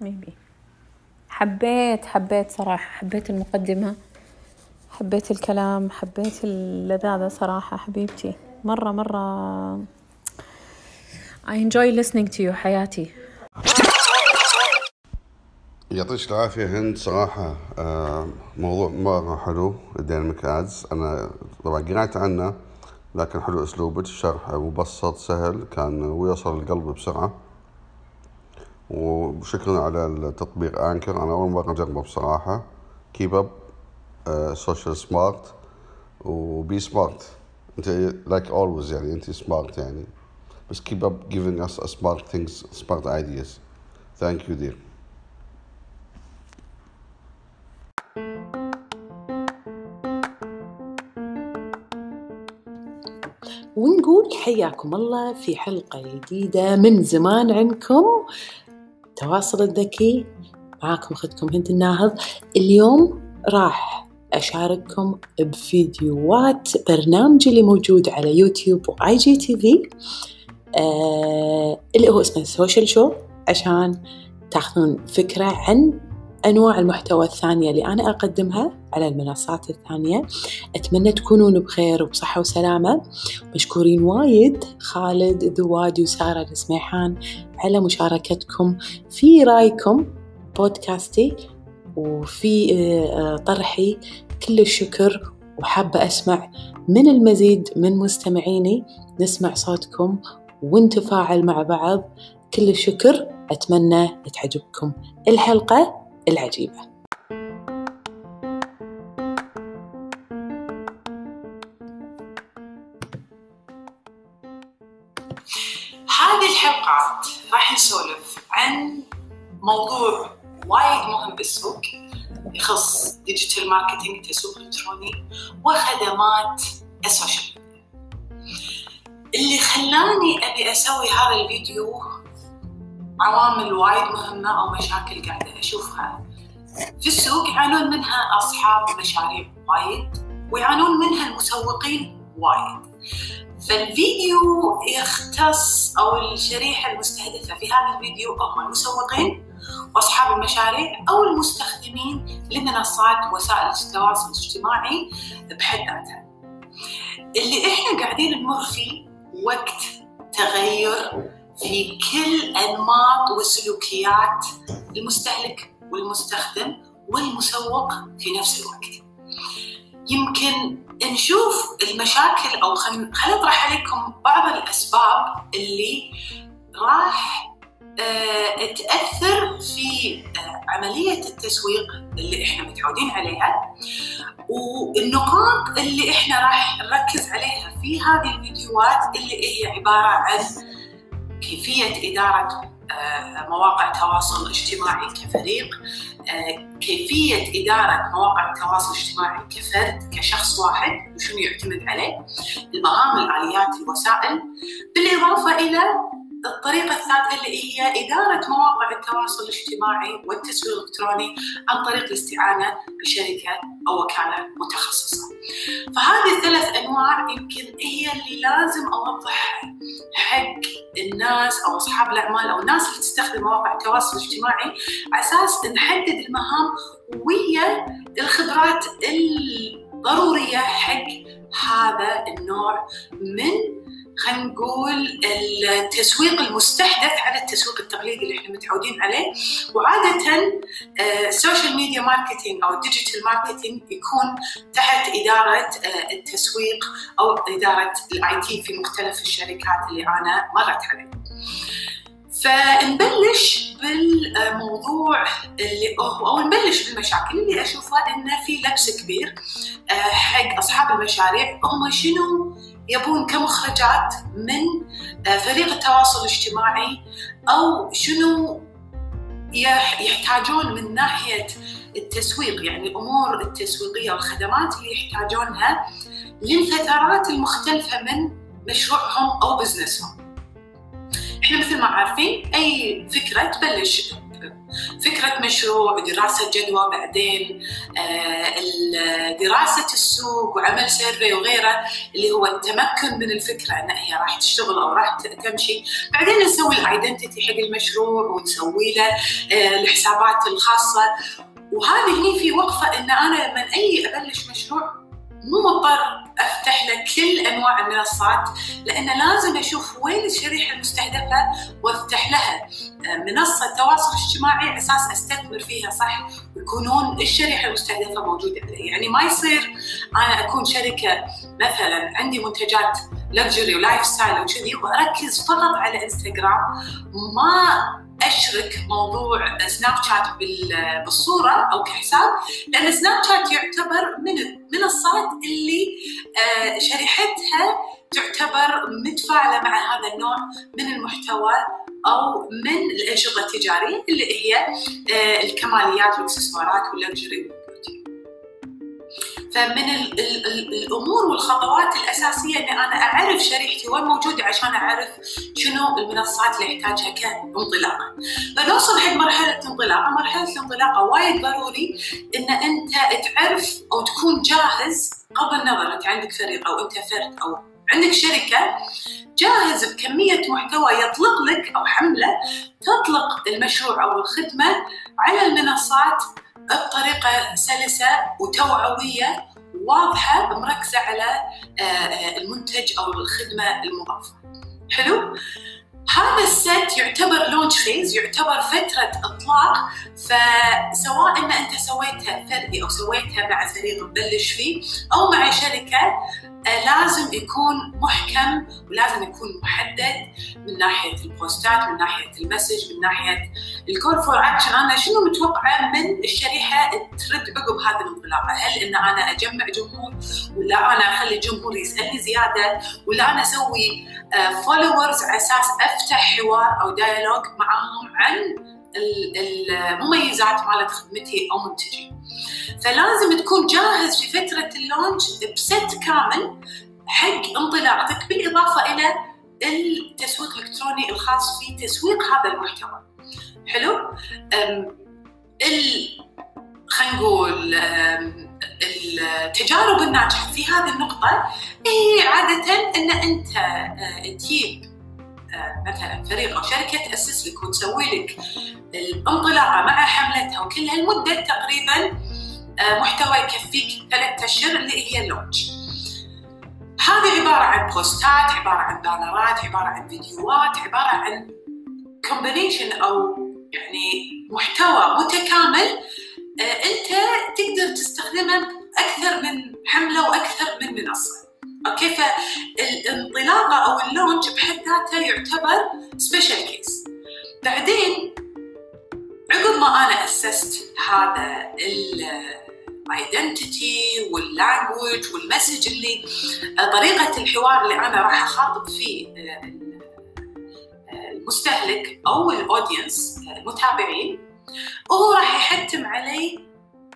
ميبي حبيت حبيت صراحة حبيت المقدمة حبيت الكلام حبيت اللذاذة صراحة حبيبتي. مرة مرة I enjoy listening to you حياتي. يعطيك العافية هند صراحة آه، موضوع مرة حلو الديناميك ادز أنا طبعا قرأت عنه لكن حلو أسلوبك شرح مبسط سهل كان ويوصل القلب بسرعة. وشكرا على التطبيق Anchor. أنا أول مرة أجربه بصراحة. keep up Social Smart و be smart أنت like always يعني أنت smart يعني. بس keep up giving us smart things smart ideas. Thank you dear. ونقول حياكم الله في حلقة جديدة من زمان عنكم. التواصل الذكي معاكم أختكم هند الناهض. اليوم راح أشارككم بفيديوهات برنامجي اللي موجود على يوتيوب و IGTV. آه اللي هو اسمه Social Show عشان تاخذون فكرة عن أنواع المحتوى الثانية اللي أنا أقدمها على المنصات الثانية. أتمنى تكونون بخير وبصحة وسلامة. مشكورين وايد خالد ذوادي وسارة السميحان على مشاركتكم في رأيكم بودكاستي وفي آه، طرحي. كل الشكر وحابة أسمع من المزيد من مستمعيني. نسمع صوتكم ونتفاعل مع بعض. كل الشكر أتمنى تعجبكم الحلقة العجيبة. هذه الحلقات راح نسولف عن موضوع وايد مهم بالسوق يخص digital marketing تسويق إلكتروني وخدمات ال social media. اللي خلاني أبي أسوي هذا الفيديو عوامل وايد مهمة أو مشاكل قاعدة أشوفها في السوق يعانون منها أصحاب مشاريع وايد ويعانون منها المسوقين وايد فالفيديو يختص أو الشريحة المستهدفة في هذا الفيديو هم المسوقين وأصحاب المشاريع أو المستخدمين لمنصات وسائل التواصل الاجتماعي بحد ذاتها. اللي إحنا قاعدين نمر فيه وقت تغير في كل أنماط وسلوكيات المستهلك والمستخدم والمسوق في نفس الوقت. يمكن نشوف المشاكل أو خلينا نطرح عليكم بعض الأسباب اللي راح آه، تأثر في آه، عملية التسويق اللي إحنا متعودين عليها والنقاط اللي إحنا راح نركز عليها في هذه الفيديوهات اللي هي عبارة عن كيفية إدارة آه، مواقع التواصل الاجتماعي كفريق كيفية إدارة مواقع التواصل الاجتماعي كفرد كشخص واحد وشنو يعتمد عليه المهام الآليات الوسائل بالإضافة إلى الطريقة الثالثة اللي هي إدارة مواقع التواصل الاجتماعي والتسويق الإلكتروني عن طريق الاستعانة بشركة أو وكالة متخصصة. فهذه الثلاث أنواع يمكن هي اللي لازم أوضحها حق الناس أو أصحاب الأعمال أو الناس اللي تستخدم مواقع التواصل الاجتماعي على أساس نحدد المهام ويا الخبرات الضرورية حق هذا النوع من خلينا نقول التسويق المستحدث على التسويق التقليدي اللي إحنا متعودين عليه وعادة ال social media marketing أو ال digital marketing يكون تحت إدارة آه، التسويق أو إدارة ال IT في مختلف الشركات اللي أنا مرت عليها. فنبلش بالموضوع اللي أو نبلش بالمشاكل اللي أشوفها انه في لبس كبير آه، حق أصحاب المشاريع هم شنو يبون كمخرجات من آه، فريق التواصل الاجتماعي أو شنو يحتاجون من ناحية التسويق يعني الأمور التسويقية والخدمات اللي يحتاجونها للفترات المختلفه من مشروعهم أو business هم. إحنا مثل ما عارفين أي فكرة تبلش فكرة مشروع دراسة جدوى بعدين آه، دراسة السوق وعمل survey وغيره اللي هو التمكن من الفكرة إن هي راح تشتغل أو راح تمشي. بعدين نسوي ال identity حق المشروع ونسوي له آه، الحسابات الخاصة. وهذه هني في وقفة إن أنا لما أي أبلش مشروع مو مضطر. أفتح له كل أنواع المنصات لأن لازم أشوف وين الشريحة المستهدفة وأفتح لها آه، منصة تواصل اجتماعي على أساس أستثمر فيها صح؟ ويكونون الشريحة المستهدفة موجودة. يعني ما يصير أنا أكون شركة مثلا عندي منتجات luxury و lifestyle وكذي وأركز فقط على إنستغرام ما أشرك موضوع سناب شات بالصورة أو كحساب لأن سناب شات يعتبر من المنصات اللي آه، شريحتها تعتبر متفاعلة مع هذا النوع من المحتوى أو من الأنشطة التجارية اللي هي آه، الكماليات والإكسسوارات واللكجري فمن ال ال ال الأمور والخطوات الأساسية إني أنا أعرف شريحتي وين موجوده عشان أعرف شنو المنصات اللي احتاجها كانطلاقة. بنوصل حق مرحلة انطلاقة، مرحلة الانطلاقة وايد ضروري إن أنت تعرف أو تكون جاهز قبل انت عندك فريق أو أنت فرد أو عندك شركة جاهز بكمية محتوى يطلق لك أو حمله تطلق المشروع أو الخدمة على المنصات بطريقة سلسة وتوعوية واضحة مركزة على آه، آه، المنتج أو الخدمة المضافة حلو؟ هذا ال set يعتبر launch phase يعتبر فترة إطلاق فسواء إن أنت سويتها فردي أو سويتها مع فريق تبلش فيه أو مع شركة لازم يكون محكم ولازم يكون محدد من ناحية البوستات من ناحية ال message من ناحية ال call for action أنا شنو متوقعة من الشريحة ترد عقب هذه الانطلاقة؟ هل إن أنا أجمع جمهور ولا أنا أخلي الجمهور يسألني زيادة ولا أنا أسوي followers آه، على أساس أفتح حوار أو dialogue معاهم عن المميزات مالت خدمتي أو منتجي. فلازم تكون جاهز في فترة ال launch ب set كامل حق انطلاقتك بالإضافة إلى التسويق الإلكتروني الخاص في تسويق هذا المحتوى. حلو؟ ال خلينا نقول التجارب الناجحة في هذه النقطة هي عادة إن أنت أه، تجيب مثلا فريق أو شركة تأسس لك وتسوي لك الانطلاقة مع حملتها وكل هالمدة تقريبا أه، محتوى يكفيك ثلاثة أشهر اللي هي اللونش. هذه عبارة عن بوستات، عبارة عن بانرات، عبارة عن فيديوهات، عبارة عن combination أو يعني محتوى متكامل أه، أنت تقدر تستخدمه أكثر من حملة وأكثر من منصة. okay فالانطلاقه أو ال launch بحد ذاته يعتبر special case بعدين عقب ما أنا اسست هذا ال identity وال language وال message اللي طريقة الحوار اللي أنا راح أخاطب فيه المستهلك أو ال audience المتابعين وهو راح يحتم علي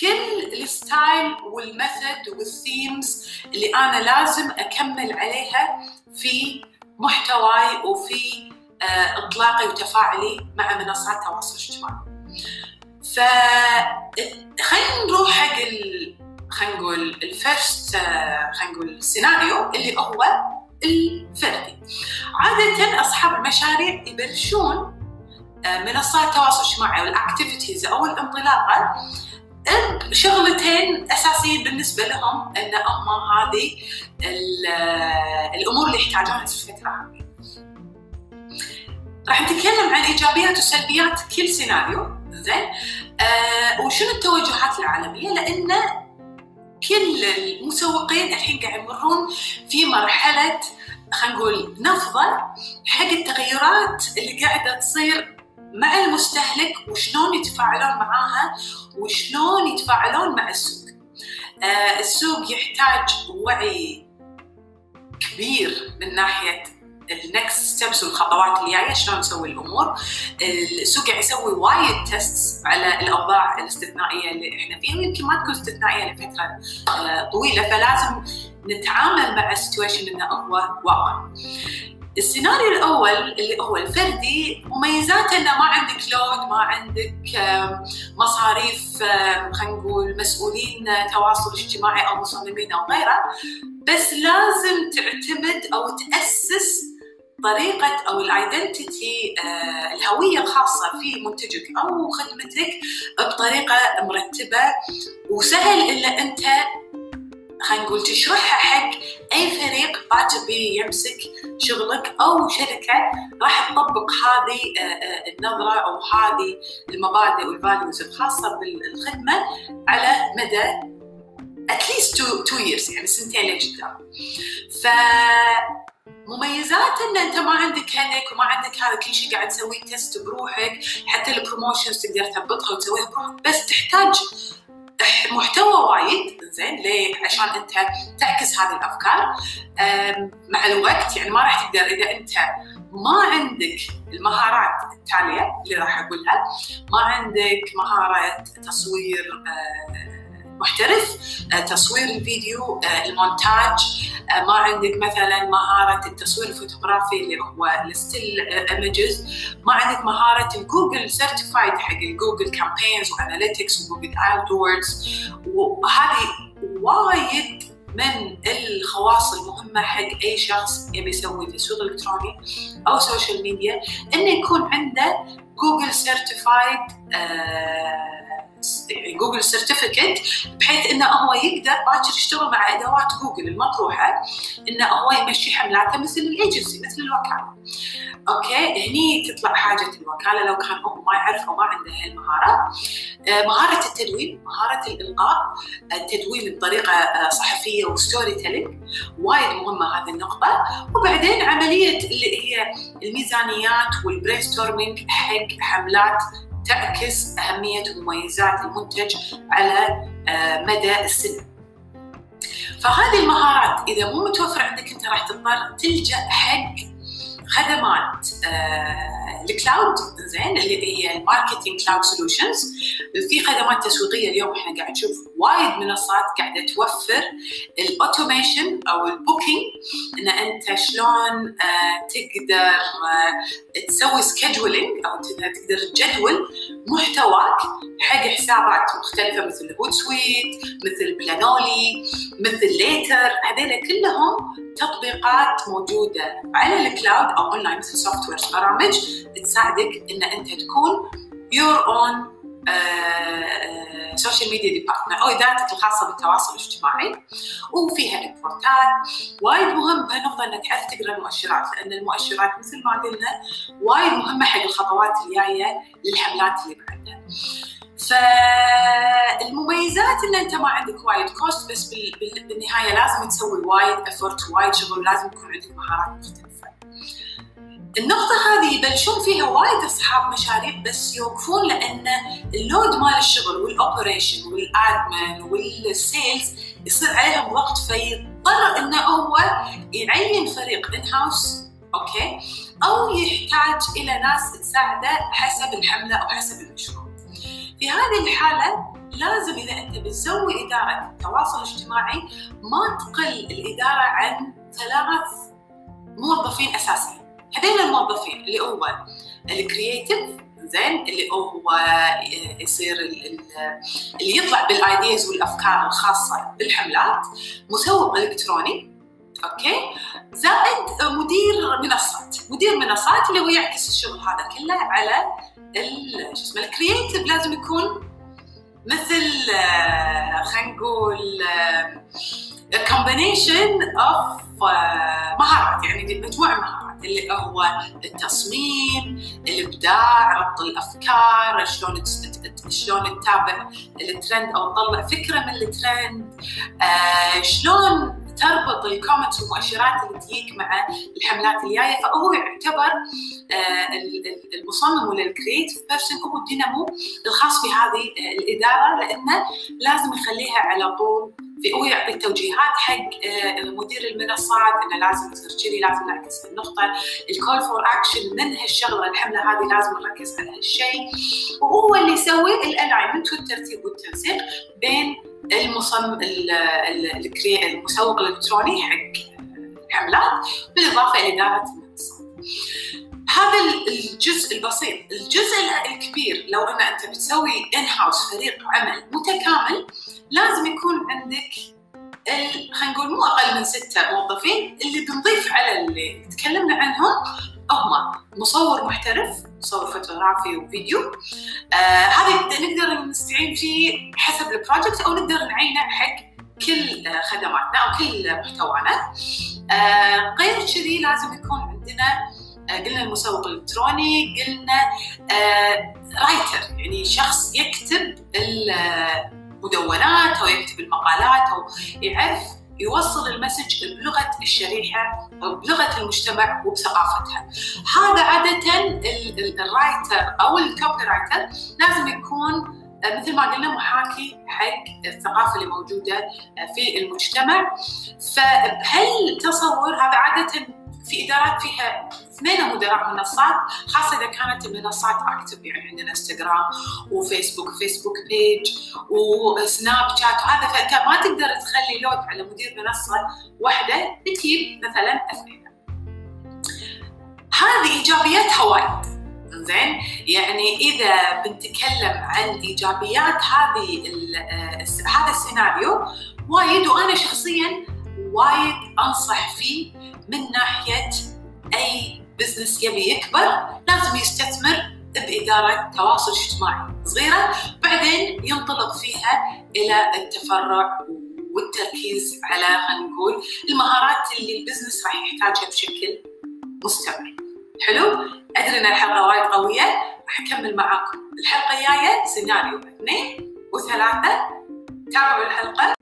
كل ال style وال method وال themes اللي أنا لازم أكمل عليها في محتواي وفي آه، إطلاقي وتفاعلي مع منصات التواصل الاجتماعي. ف خلينا نروح حق ال... خلينا نقول ال first آه، خلينا نقول السيناريو اللي هو الفردي. عادة أصحاب المشاريع يبلشون آه، منصات التواصل الاجتماعي وال activities أو الانطلاقة شغلتين اساسيين بالنسبة لهم إن هم هذه الأمور اللي يحتاجونها في الفترة هذه. راح نتكلم عن إيجابيات وسلبيات كل سيناريو. زين؟ آه وشنو التوجهات العالمية؟ لأن كل المسوقين الحين قاعد يمرون في مرحلة خلينا نقول نفضة حق التغيرات اللي قاعدة تصير مع المستهلك وشلون يتفاعلون معاها وشلون يتفاعلون مع السوق. آه السوق يحتاج وعي كبير من ناحية ال next steps والخطوات اللي جاية شلون نسوي الأمور. السوق قاعد يسوي وايد test على الأوضاع الاستثنائية اللي إحنا فيها ويمكن ما تكون استثنائية لفترة آه طويلة فلازم نتعامل مع ال situation إنه هو واقع. السيناريو الأول اللي هو الفردي مميزاته إنه ما عندك load ما عندك مصاريف خلينا نقول مسؤولين آه، تواصل اجتماعي أو مصممين أو غيره. بس لازم تعتمد أو تأسس طريقة أو ال identity الهوية الخاصة في منتجك أو خدمتك بطريقة مرتبة وسهل إلا أنت خلينا نقول تشرحها حق أي فريق بي يمسك شغلك أو شركة راح تطبق هذه آه، آه، النظرة أو هذه المبادئ وال values الخاصة بالخدمة على مدى at least two two years يعني سنتين لقدام. ف مميزات إن أنت ما عندك headache وما عندك هذا كل شيء قاعد تسويه test بروحك حتى ال promotions تقدر تضبطها وتسويها بروحك بس تحتاج محتوى وايد زين ليه؟ عشان أنت تعكس هذه الأفكار مع الوقت يعني ما راح تقدر إذا أنت ما عندك المهارات التالية اللي راح أقولها ما عندك مهارة تصوير آه، محترف. آه، تصوير الفيديو آه، المونتاج آه، ما عندك مثلا مهارة التصوير الفوتوغرافي اللي هو ال still images ما عندك مهارة ال Google certified حق ال Google campaigns و analytics و Google AdWords وهذه وايد من الخواص المهمة حق أي شخص يبي يسوي تسويق إلكتروني أو social media إنه يكون عنده Google certified Google certificate بحيث انه هو يقدر باكر يشتغل مع أدوات جوجل المطروحة انه هو يمشي حملاته مثل الإيجنسي مثل الوكالة. okay هني تطلع حاجة الوكالة لو كان هو ما يعرف أو ما عنده هالمهارة. آه، مهارة التدوين، مهارة الإلقاء، التدوين بطريقة آه، صحفية و storytelling وايد مهمة هذه النقطة، وبعدين عملية اللي هي الميزانيات وال brainstorming حق حملات تعكس أهمية ومميزات المنتج على آه، مدى السنة فهذه المهارات إذا مو متوفرة عندك أنت راح تضطر تلجأ حق خدمات آه، ال cloud زين اللي هي ال marketing cloud solutions. في خدمات تسويقية اليوم إحنا قاعد نشوف وايد منصات قاعدة توفر ال automation أو ال booking إن أنت شلون آه، تقدر آه، تسوي scheduling أو تقدر تجدول محتواك حق حسابات مختلفة مثل Hootsuite مثل Planoly مثل Later هذول كلهم تطبيقات موجودة على ال cloud أو اونلاين مثل software برامج تساعدك إن أنت تكون your own social media department أو إدارتك الخاصة بالتواصل الاجتماعي وفيها report ات وايد مهم بهالنقطة إنك تعرف تقرا المؤشرات لأن المؤشرات مثل ما قلنا وايد مهمة حق الخطوات الجاية للحملات اللي بعدها. فالمميزات إن أنت ما عندك وايد cost بس بال- بال- بالنهاية لازم تسوي وايد effort وايد شغل لازم يكون عندك مهارات مختلفة. النقطة هذه يبلشون فيها وايد أصحاب مشاريع بس يوقفون لأن ال load مال الشغل وال operation وال admin وال sales يصير عليهم ضغط فيضطر إنه هو يعين فريق in-house okay أو يحتاج إلى ناس تساعده حسب الحملة أو حسب المشروع. في هذه الحالة لازم إذا أنت بتسوي إدارة تواصل اجتماعي ما تقل الإدارة عن ثلاث موظفين أساسيين. هذين الموظفين اللي هو ال creative زين اللي هو يصير ال- ال- اللي يطلع بال ideas والأفكار الخاصة بالحملات مسوق إلكتروني okay زائد مدير منصات مدير منصات اللي هو يعكس الشغل هذا كله على شو اسمه ال creative لازم يكون مثل آه، خلينا نقول combination of مهارات يعني مجموعة مهارات اللي هو التصميم، الإبداع، ربط الأفكار، شلون شلون تتابع الترند أو تطلع فكرة من الترند، آه شلون تربط ال comments والمؤشرات اللي تجيك مع الحملات الجاية. فهو يعتبر آه ال- ال- المصمم ولا ال creative person هو الدينامو الخاص في هذه آه، الإدارة لأنه لازم يخليها على طول في هو يعطي التوجيهات حق آه، مدير المنصات إنه لازم يصير كذي لازم نركز في النقطة. ال call for action من هالشغلة الحملة هذه لازم نركز على هالشيء. وهو اللي يسوي الالاينمنت والترتيب والتنسيق بين المصمم المسوق الإلكتروني حق الحملات بالإضافة إلى إدارة المنصه. هذا الجزء البسيط الجزء الكبير لو أن أنت بتسوي ان هاوس فريق عمل متكامل لازم يكون عندك خلينا نقول مو أقل من ستة موظفين اللي بنضيف على اللي تكلمنا عنهم هم مصور محترف مصور فوتوغرافي وفيديو. آه هذا نقدر نستعين فيه حسب ال project أو نقدر نعينه حق كل خدماتنا أو كل محتوانا. آه غير كذي لازم يكون عندنا آه قلنا المسوق الإلكتروني قلنا آه writer يعني شخص يكتب المدونات أو يكتب المقالات أو يعرف يوصل ال message بلغة الشريحة أو بلغة المجتمع وبثقافتها. هذا عادة ال writer أو ال copywriter لازم يكون مثل ما قلنا محاكي حق الثقافة اللي موجودة في المجتمع فهل تصور هذا عادة في إدارات فيها اثنين مدراء منصات خاصة إذا كانت المنصات active يعني عندنا انستغرام وفيسبوك Facebook page وسناب شات وهذا. فأنت ما تقدر تخلي load على مدير منصة واحدة تجيب مثلا أثنين. هذه إيجابياتها وايد. زين يعني إذا بنتكلم عن إيجابيات هذه هذا السيناريو وايد وأنا شخصيا وايد أنصح فيه من ناحية أي business يبي يكبر لازم يستثمر بإدارة تواصل اجتماعي صغيرة بعدين ينطلق فيها إلى التفرع والتركيز على خلينا نقول المهارات اللي ال business راح يحتاجها بشكل مستمر. حلو؟ أدري إن الحلقة وايد قوية راح أكمل معاكم. الحلقة الجاية سيناريو اثنين وثلاثة. تابعوا الحلقة.